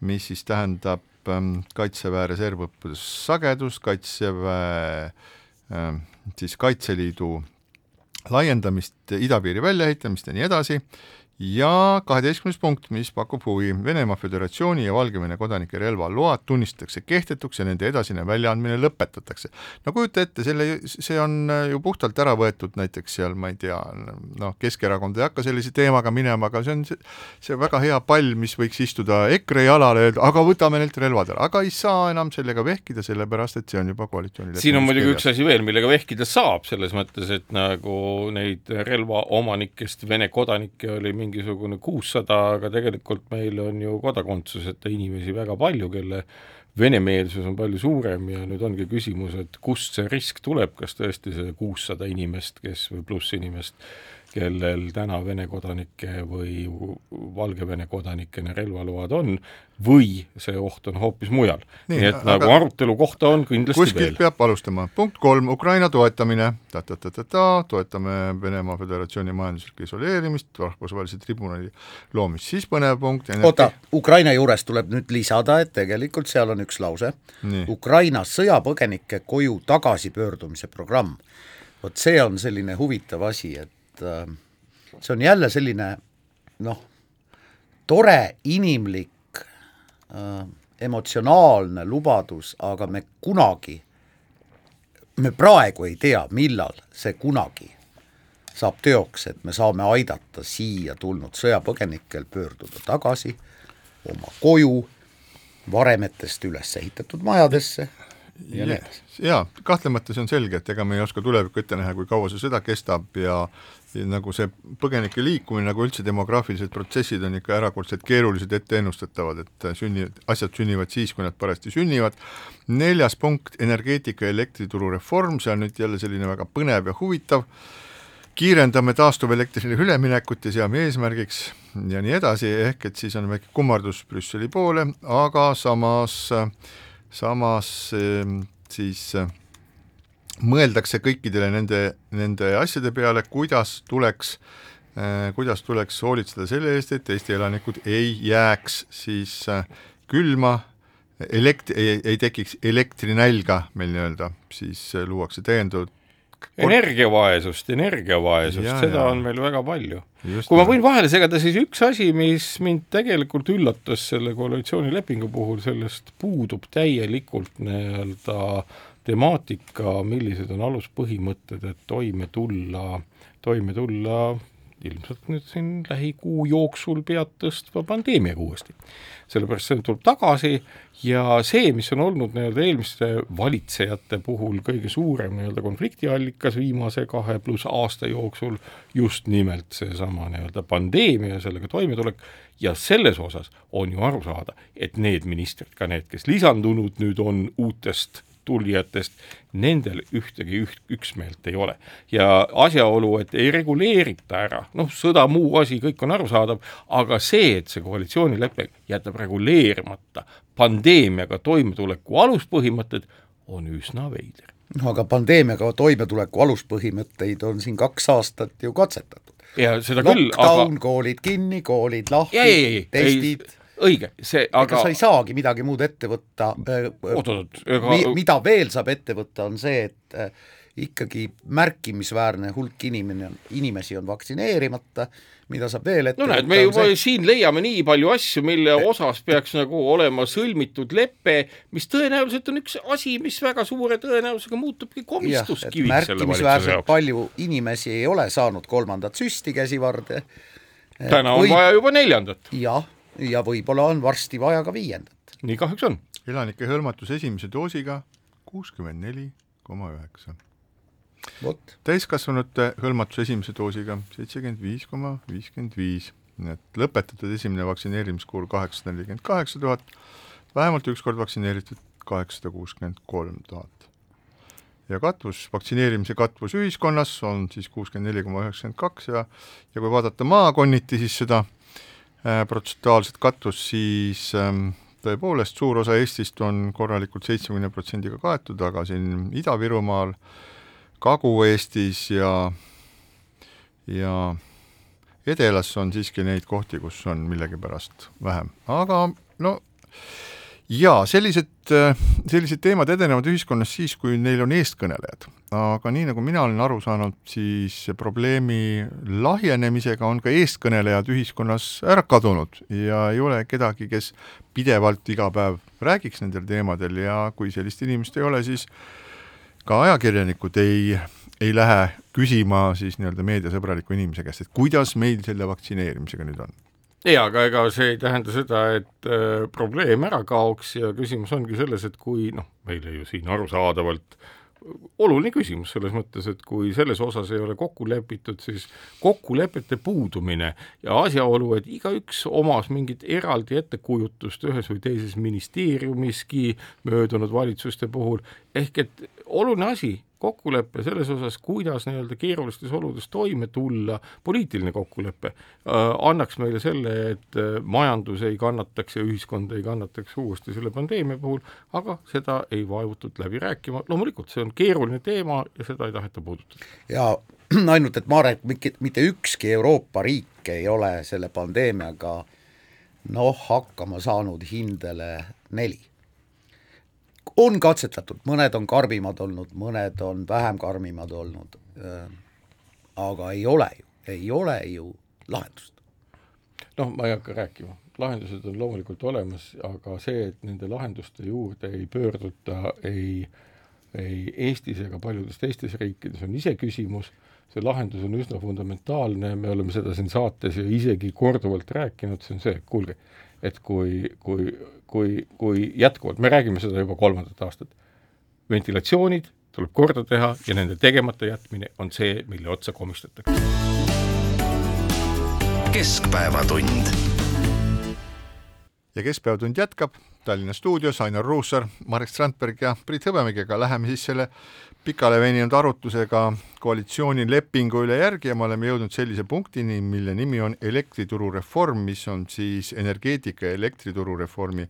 mis siis tähendab ähm, Kaitseväe reservõppuse sagedust, Kaitseväe ähm, siis Kaitseliidu laiendamist, idapiiri väljaehitamist ja nii edasi ja kaheteistkümnes punkt, mis pakub huvi, Venemaa Föderatsiooni ja Valgevene kodanike relvaload tunnistatakse kehtetuks ja nende edasine väljaandmine lõpetatakse. no kujuta ette, selle, see on ju puhtalt ära võetud näiteks seal, ma ei tea, noh, Keskerakond ei hakka sellise teemaga minema, aga see on see, see väga hea pall, mis võiks istuda EKRE jalale, öelda aga võtame neilt relvad ära, aga ei saa enam sellega vehkida, sellepärast et see on juba koalitsiooni siin on muidugi üks asi veel, millega vehkida saab, selles mõttes, et nagu neid relvaomanikest Vene kodanikke oli mingi mingisugune kuussada, aga tegelikult meil on ju kodakondsuseta inimesi väga palju, kelle venemeelsus on palju suurem ja nüüd ongi küsimus, et kust see risk tuleb, kas tõesti see kuussada inimest, kes või pluss inimest, kellel täna Vene kodanike või Valgevene kodanikena relvaload on, või see oht on hoopis mujal. nii et aga nagu arutelu kohta on kindlasti kuskilt veel. peab alustama. punkt kolm, Ukraina toetamine ta,, ta-ta-ta-ta-ta, toetame Venemaa Föderatsiooni majanduslikku isoleerimist, rahvusvahelise tribunali loomist, siis põnev punkt oota, Ukraina juures tuleb nüüd lisada, et tegelikult seal on üks lause, Ukraina sõjapõgenike koju tagasipöördumise programm. vot see on selline huvitav asi, et äh, see on jälle selline noh, tore inimlik äh, emotsionaalne lubadus, aga me kunagi, me praegu ei tea, millal see kunagi saab teoks, et me saame aidata siia tulnud sõjapõgenikel pöörduda tagasi oma koju, varemetest üles ehitatud majadesse ja nii edasi. jaa, kahtlemata see on selge, et ega me ei oska tulevikku ette näha, kui kaua see sõda kestab ja nagu see põgenike liikumine, nagu üldse demograafilised protsessid on ikka erakordselt keerulised, etteennustatavad, et sünni, asjad sünnivad siis, kui nad parajasti sünnivad. neljas punkt, energeetika ja elektrituru reform, see on nüüd jälle selline väga põnev ja huvitav, kiirendame taastuvelektrile üleminekut ja seame eesmärgiks ja nii edasi, ehk et siis on väike kummardus Brüsseli poole, aga samas, samas siis mõeldakse kõikidele nende, nende asjade peale, kuidas tuleks äh, kuidas tuleks hoolitseda selle eest, et Eesti elanikud ei jääks siis äh, külma, elekt-, ei, ei tekiks elektrinälga meil nii-öelda, siis äh, luuakse täiendavat energiavaesust, energiavaesust, seda ja. on meil väga palju. kui ma võin vahele segada, siis üks asi, mis mind tegelikult üllatas selle koalitsioonilepingu puhul, sellest puudub täielikult nii-öelda temaatika, millised on aluspõhimõtted, et toime tulla, toime tulla ilmselt nüüd siin lähikuu jooksul pead tõstva pandeemiaga uuesti. sellepärast see tuleb tagasi ja see, mis on olnud nii-öelda eelmiste valitsejate puhul kõige suurem nii-öelda konfliktiallikas viimase kahe pluss aasta jooksul, just nimelt seesama nii-öelda pandeemia ja sellega toimetulek, ja selles osas on ju aru saada, et need ministrid, ka need, kes lisandunud nüüd on uutest tulijatest, nendel ühtegi üht, üksmeelt ei ole. ja asjaolu, et ei reguleerita ära, noh, sõda, muu asi, kõik on arusaadav, aga see, et see koalitsioonilepe jätab reguleerimata pandeemiaga toimetuleku aluspõhimõtted, on üsna veider. no aga pandeemiaga toimetuleku aluspõhimõtteid on siin kaks aastat ju katsetatud. ja seda küll, aga koolid kinni, koolid lahti, testid õige, see aga ega sa ei saagi midagi muud ette võtta oot-oot, ega Mi, mida veel saab ette võtta, on see, et äh, ikkagi märkimisväärne hulk inimene, inimesi on vaktsineerimata, mida saab veel ette no näed, me juba see... siin leiame nii palju asju, mille osas peaks nagu olema sõlmitud lepe, mis tõenäoliselt on üks asi, mis väga suure tõenäosusega muutubki komistuskiviks märkimisväärselt palju inimesi ei ole saanud kolmandat süsti käsivarde. täna on Või... vaja juba neljandat. jah ja võib-olla on varsti vaja ka viiendat. nii kahjuks on. elanike hõlmatus esimese doosiga kuuskümmend neli koma üheksa. täiskasvanute hõlmatus esimese doosiga seitsekümmend viis koma viiskümmend viis, nii et lõpetatud esimene vaktsineerimiskuur kaheksasada nelikümmend kaheksa tuhat, vähemalt üks kord vaktsineeritud kaheksasada kuuskümmend kolm tuhat. ja katvus, vaktsineerimise katvus ühiskonnas on siis kuuskümmend neli koma üheksakümmend kaks ja ja kui vaadata maakonniti, siis seda protsentuaalset katvust, siis ähm, tõepoolest suur osa Eestist on korralikult seitsmekümne protsendiga kaetud, aga siin Ida-Virumaal, Kagu-Eestis ja, ja Edelas on siiski neid kohti, kus on millegipärast vähem, aga no jaa, sellised, sellised teemad edenevad ühiskonnas siis, kui neil on eestkõnelejad. aga nii, nagu mina olen aru saanud, siis probleemi lahjenemisega on ka eestkõnelejad ühiskonnas ära kadunud ja ei ole kedagi, kes pidevalt iga päev räägiks nendel teemadel ja kui sellist inimest ei ole, siis ka ajakirjanikud ei, ei lähe küsima siis nii-öelda meediasõbraliku inimese käest, et kuidas meil selle vaktsineerimisega nüüd on jaa, aga ega see ei tähenda seda, et äh, probleem ära kaoks ja küsimus ongi selles, et kui noh, meile ju siin arusaadavalt oluline küsimus selles mõttes, et kui selles osas ei ole kokku lepitud, siis kokkulepete puudumine ja asjaolu, et igaüks omas mingit eraldi ettekujutust ühes või teises ministeeriumiski möödunud valitsuste puhul, ehk et oluline asi kokkulepe selles osas, kuidas nii-öelda keerulistes oludes toime tulla, poliitiline kokkulepe äh,, annaks meile selle, et äh, majandus ei kannataks ja ühiskond ei kannataks uuesti selle pandeemia puhul, aga seda ei vaevutud läbi rääkima, loomulikult see on keeruline teema ja seda ei taheta puudutada. ja ainult, et Marek, mitte ükski Euroopa riik ei ole selle pandeemiaga noh, hakkama saanud hindele neli on katsetatud, mõned on karmimad olnud, mõned on vähem karmimad olnud, äh, aga ei ole ju, ei ole ju lahendust. noh, ma ei hakka rääkima, lahendused on loomulikult olemas, aga see, et nende lahenduste juurde ei pöörduta ei, ei Eestis ega paljudes teistes riikides, on iseküsimus, see lahendus on üsna fundamentaalne, me oleme seda siin saates ju isegi korduvalt rääkinud, see on see, kuulge, et kui, kui kui, kui jätkuvalt, me räägime seda juba kolmandat aastat, ventilatsioonid tuleb korda teha ja nende tegemata jätmine on see, mille otsa komistatakse. keskpäevatund. ja Keskpäevatund jätkab Tallinna stuudios Ainar Ruussaar, Marek Strandberg ja Priit Hõbemägi, aga läheme siis selle pikale veninud arutlusega koalitsioonilepingu üle järgi ja me oleme jõudnud sellise punktini, mille nimi on elektrituru reform, mis on siis energeetika ja elektrituru reformi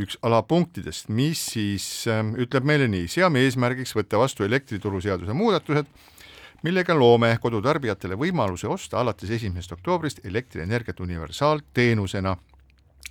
üks alapunktidest, mis siis ähm, ütleb meile nii, seame eesmärgiks võtta vastu elektrituruseaduse muudatused, millega loome kodutarbijatele võimaluse osta alates esimesest oktoobrist elektrienergiat universaalteenusena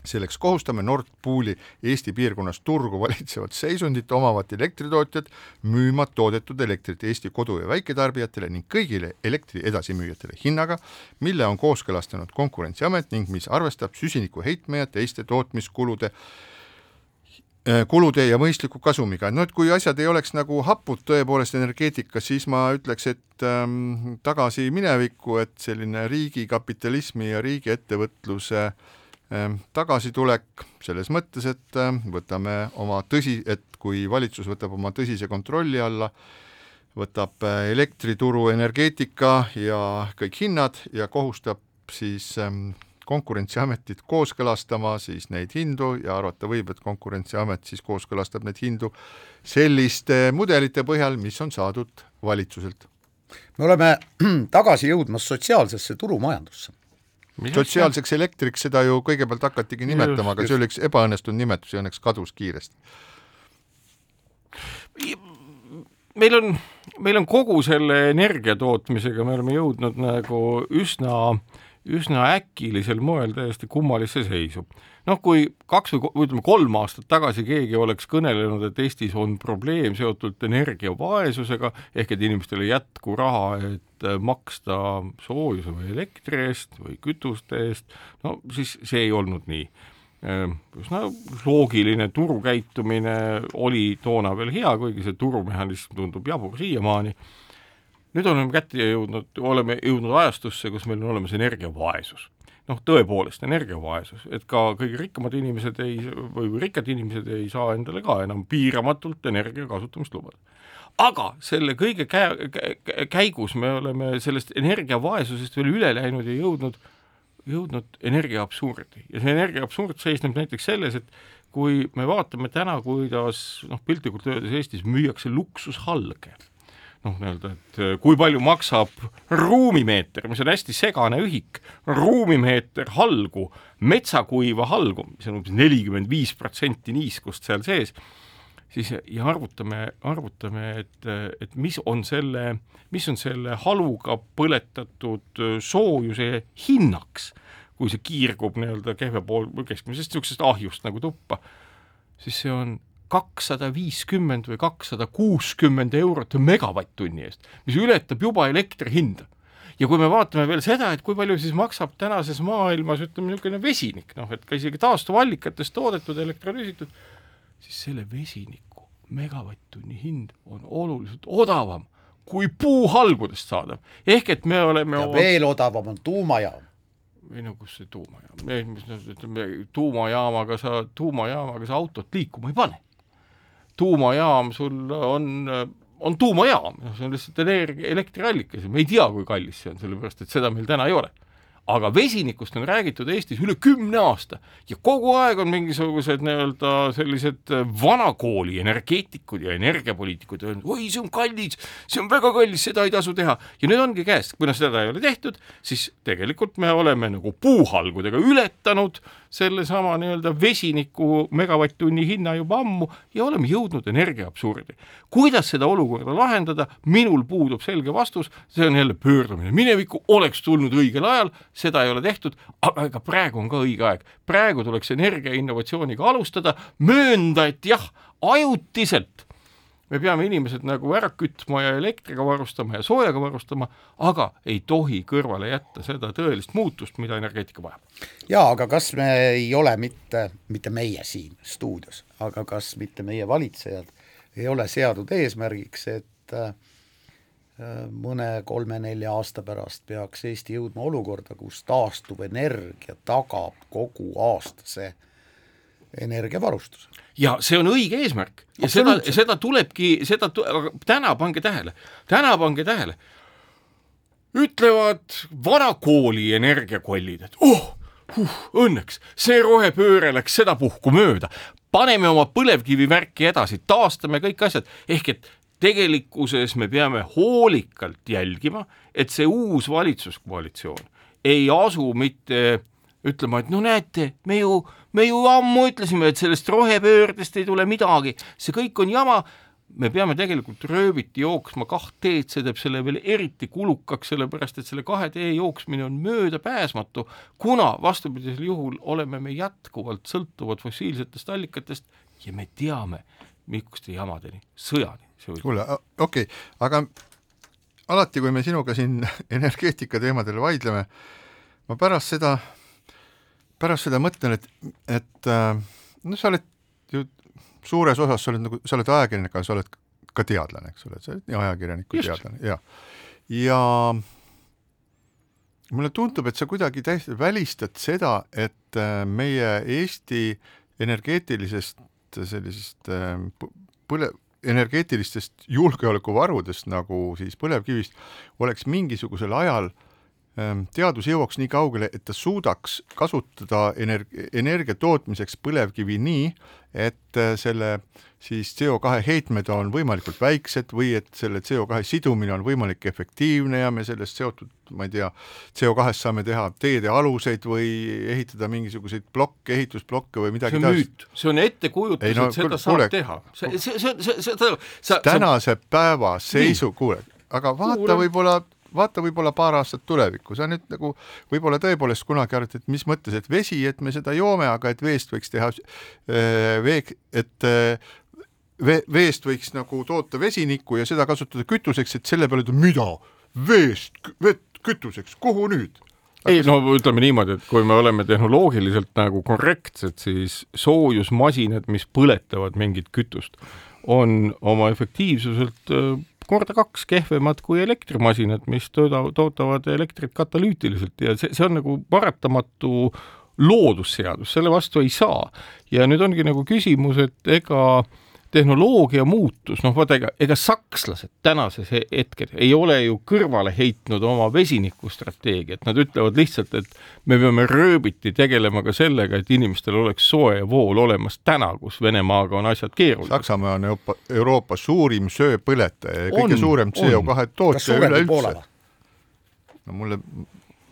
selleks kohustame Nord Pooli Eesti piirkonnas turgu valitsevat seisundit omavad elektritootjad müüma toodetud elektrit Eesti kodu- ja väiketarbijatele ning kõigile elektri edasimüüjatele hinnaga, mille on kooskõlastanud Konkurentsiamet ning mis arvestab süsinikuheitme ja teiste tootmiskulude äh, kulude ja mõistliku kasumiga, no et kui asjad ei oleks nagu hapud tõepoolest energeetikas, siis ma ütleks, et ähm, tagasi minevikku, et selline riigikapitalismi ja riigiettevõtluse äh, tagasitulek selles mõttes, et ehm, võtame oma tõsi, et kui valitsus võtab oma tõsise kontrolli alla, võtab eh, elektrituru, energeetika ja kõik hinnad ja kohustab siis ehm, konkurentsiametit kooskõlastama siis neid hindu ja arvata võib, et Konkurentsiamet siis kooskõlastab neid hindu selliste mudelite põhjal, mis on saadud valitsuselt. me oleme tagasi jõudmas sotsiaalsesse turumajandusse sotsiaalseks elektriks seda ju kõigepealt hakatigi nimetama, aga see oli üks ebaõnnestunud nimetus ja õnneks kadus kiiresti. meil on, meil on kogu selle energia tootmisega, me oleme jõudnud nagu üsna, üsna äkilisel moel täiesti kummalisse seisu noh, kui kaks või ütleme kolm aastat tagasi keegi oleks kõnelenud, et Eestis on probleem seotud energiavaesusega, ehk et inimestel ei jätku raha, et äh, maksta soojuse või elektri eest või kütuste eest, no siis see ei olnud nii äh, üsna loogiline turukäitumine oli toona veel hea, kuigi see turumehhanism tundub jabur siiamaani. Nüüd oleme kätte jõudnud, oleme jõudnud ajastusse, kus meil on olemas energiavaesus noh, tõepoolest energiavaesus, et ka kõige rikkamad inimesed ei, või rikkad inimesed ei saa endale ka enam piiramatult energia kasutamist lubada. aga selle kõige kä-, käigus me oleme sellest energiavaesusest veel üle läinud ja jõudnud, jõudnud energia absurdi ja see energia absurd seisneb näiteks selles, et kui me vaatame täna, kuidas noh, piltlikult öeldes Eestis müüakse luksushalge noh, nii-öelda, et äh, kui palju maksab ruumimeeter, mis on hästi segane ühik, ruumimeeter halgu, metsakuiva halgu, mis on umbes nelikümmend viis protsenti niiskust seal sees, siis ja arvutame, arvutame, et, et mis on selle, mis on selle haluga põletatud soojuse hinnaks, kui see kiirgub nii-öelda kehva pool keskmisest niisugusest ahjust nagu tuppa siis see on kakssada viiskümmend või kakssada kuuskümmend eurot megavatt-tunni eest, mis ületab juba elektri hinda ja kui me vaatame veel seda, et kui palju siis maksab tänases maailmas ütleme niisugune vesinik, noh et ka isegi taastuvallikatest toodetud, elektrolüüsitud, siis selle vesiniku megavatt-tunni hind on oluliselt odavam kui puuhalgudest saadav. ehk et me oleme ja veel odavam on tuumajaam. ei no kus see tuumajaam, ütleme tuumajaamaga sa, tuumajaamaga sa autot liikuma ei pane. Tuumajaam sul on on tuumajaam, see on lihtsalt energia, elektriallikas. Ja me ei tea, kui kallis see on, sellepärast et seda meil täna ei ole aga vesinikust on räägitud Eestis üle kümne aasta ja kogu aeg on mingisugused nii-öelda sellised vanakooli energeetikud ja energiapoliitikud öelnud, oi, see on kallis, see on väga kallis, seda ei tasu teha. ja nüüd ongi käes, kuna seda ei ole tehtud, siis tegelikult me oleme nagu puuhalgudega ületanud sellesama nii-öelda vesiniku megavatt-tunni hinna juba ammu ja oleme jõudnud energia absurdi. kuidas seda olukorda lahendada, minul puudub selge vastus, see on jälle pöördumine minevikku, oleks tulnud õigel ajal, seda ei ole tehtud, aga ega praegu on ka õige aeg. praegu tuleks energiainnovatsiooniga alustada, möönda, et jah, ajutiselt me peame inimesed nagu ära kütma ja elektriga varustama ja soojaga varustama, aga ei tohi kõrvale jätta seda tõelist muutust, mida energeetika vajab. jaa, aga kas me ei ole mitte, mitte meie siin stuudios, aga kas mitte meie valitsejad ei ole seadnud eesmärgiks, et äh, mõne kolme-nelja aasta pärast peaks Eesti jõudma olukorda, kus taastuvenergia tagab kogu aastase energiavarustuse. ja see on õige eesmärk. Ja seda, seda tulebki, seda, aga täna pange tähele, täna pange tähele, ütlevad vanakooli energiakollid, et oh, huh, õnneks see rohepööre läks sedapuhku mööda, paneme oma põlevkivivärki edasi, taastame kõik asjad, ehk et tegelikkuses me peame hoolikalt jälgima, et see uus valitsuskoalitsioon ei asu mitte ütlema, et no näete, me ju, me ju ammu ütlesime, et sellest rohepöördest ei tule midagi, see kõik on jama, me peame tegelikult rööviti jooksma kaht teed, see teeb selle veel eriti kulukaks, sellepärast et selle kahe tee jooksmine on möödapääsmatu, kuna vastupidisel juhul oleme me jätkuvalt sõltuvad fossiilsetest allikatest ja me teame, mikuste jamadeni, sõjani kuule, okei okay., aga alati, kui me sinuga siin energeetika teemadel vaidleme, ma pärast seda, pärast seda mõtlen, et, et noh, sa oled ju suures osas, sa oled nagu, sa oled ajakirjanik, aga sa oled ka teadlane, eks ole, sa oled nii ajakirjanik kui teadlane, ja, ja mulle tundub, et sa kuidagi täiesti välistad seda, et äh, meie Eesti energeetilisest sellisest äh, põle-, energeetilistest julgeolekuvarudest, nagu siis põlevkivist, oleks mingisugusel ajal ähm, teadus jõuaks nii kaugele, et ta suudaks kasutada energ-, energia tootmiseks põlevkivi nii, et äh, selle siis CO2 heitmed on võimalikult väiksed või et selle CO2 sidumine on võimalik efektiivne ja me sellest seotud, ma ei tea, CO2-st saame teha teede aluseid või ehitada mingisuguseid plokke, ehitusblokke või midagi see on müüt, see on ettekujutus, et seda kuule, saab teha. see, see, see, see, see, see tänase päeva seisu, kuule, aga vaata võib-olla vaata võib-olla paar aastat tulevikku, sa nüüd nagu võib-olla tõepoolest kunagi arvad, et mis mõttes, et vesi, et me seda joome, aga et veest võiks teha äh, vee, et äh, vee, veest võiks nagu toota vesinikku ja seda kasutada kütuseks, et selle peale ütled, mida, veest, vett kütuseks, kuhu nüüd? ei no ütleme niimoodi, et kui me oleme tehnoloogiliselt nagu korrektsed, siis soojusmasinad, mis põletavad mingit kütust, on oma efektiivsuselt äh, korda kaks kehvemad kui elektrimasinad, mis tooda, toodavad elektrit katalüütiliselt ja see, see on nagu paratamatu loodusseadus, selle vastu ei saa. ja nüüd ongi nagu küsimus, et ega äh, tehnoloogia muutus, noh vaata, ega, ega sakslased tänases hetkel ei ole ju kõrvale heitnud oma vesinikustrateegiat, nad ütlevad lihtsalt, et me peame rööbiti tegelema ka sellega, et inimestel oleks soe ja vool olemas täna, kus Venemaaga on asjad keerulised. Saksamaa on Euroopa, Euroopa suurim söepõletaja ja kõige on, suurem CO2 tootja üleüldse. no mulle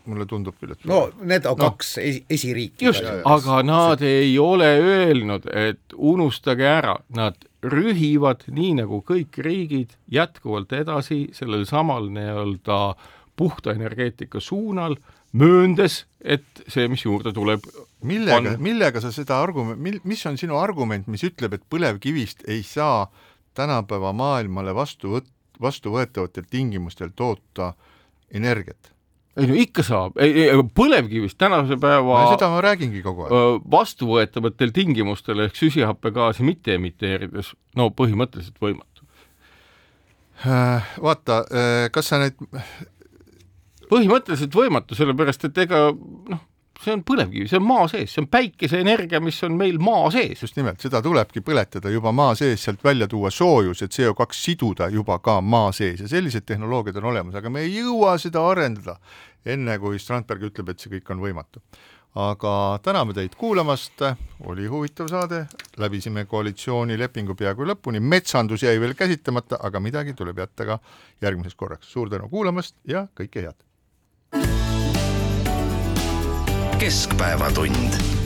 mulle tundub küll, et no need on no. kaks esi, esiriiki. just, aga nad ei ole öelnud, et unustage ära, nad rühivad, nii nagu kõik riigid, jätkuvalt edasi sellel samal nii-öelda puhta energeetika suunal, mööndes, et see, mis juurde tuleb, millega On-, millega sa seda argument, mil-, mis on sinu argument, mis ütleb, et põlevkivist ei saa tänapäeva maailmale vastu võt-, vastuvõetavatel tingimustel toota energiat? Ei no ikka saab, põlevkivist tänase päeva seda ma räägingi kogu aeg. vastuvõetavatel tingimustel ehk süsihappegaasi mitte emiteerides, no põhimõtteliselt võimatu. vaata, kas sa nüüd, põhimõtteliselt võimatu, sellepärast et ega noh, see on põlevkivi, see on maa sees, see on päikeseenergia, mis on meil maa sees. just nimelt, seda tulebki põletada juba maa sees, sealt välja tuua soojus ja CO2 siduda juba ka maa sees ja sellised tehnoloogiad on olemas, aga me ei jõua seda arendada enne, kui Strandberg ütleb, et see kõik on võimatu. aga täname teid kuulamast, oli huvitav saade, läbisime koalitsioonilepingu peaaegu lõpuni, metsandus jäi veel käsitlemata, aga midagi tuleb jätta ka järgmiseks korraks. suur tänu kuulamast ja kõike head! keskpäevatund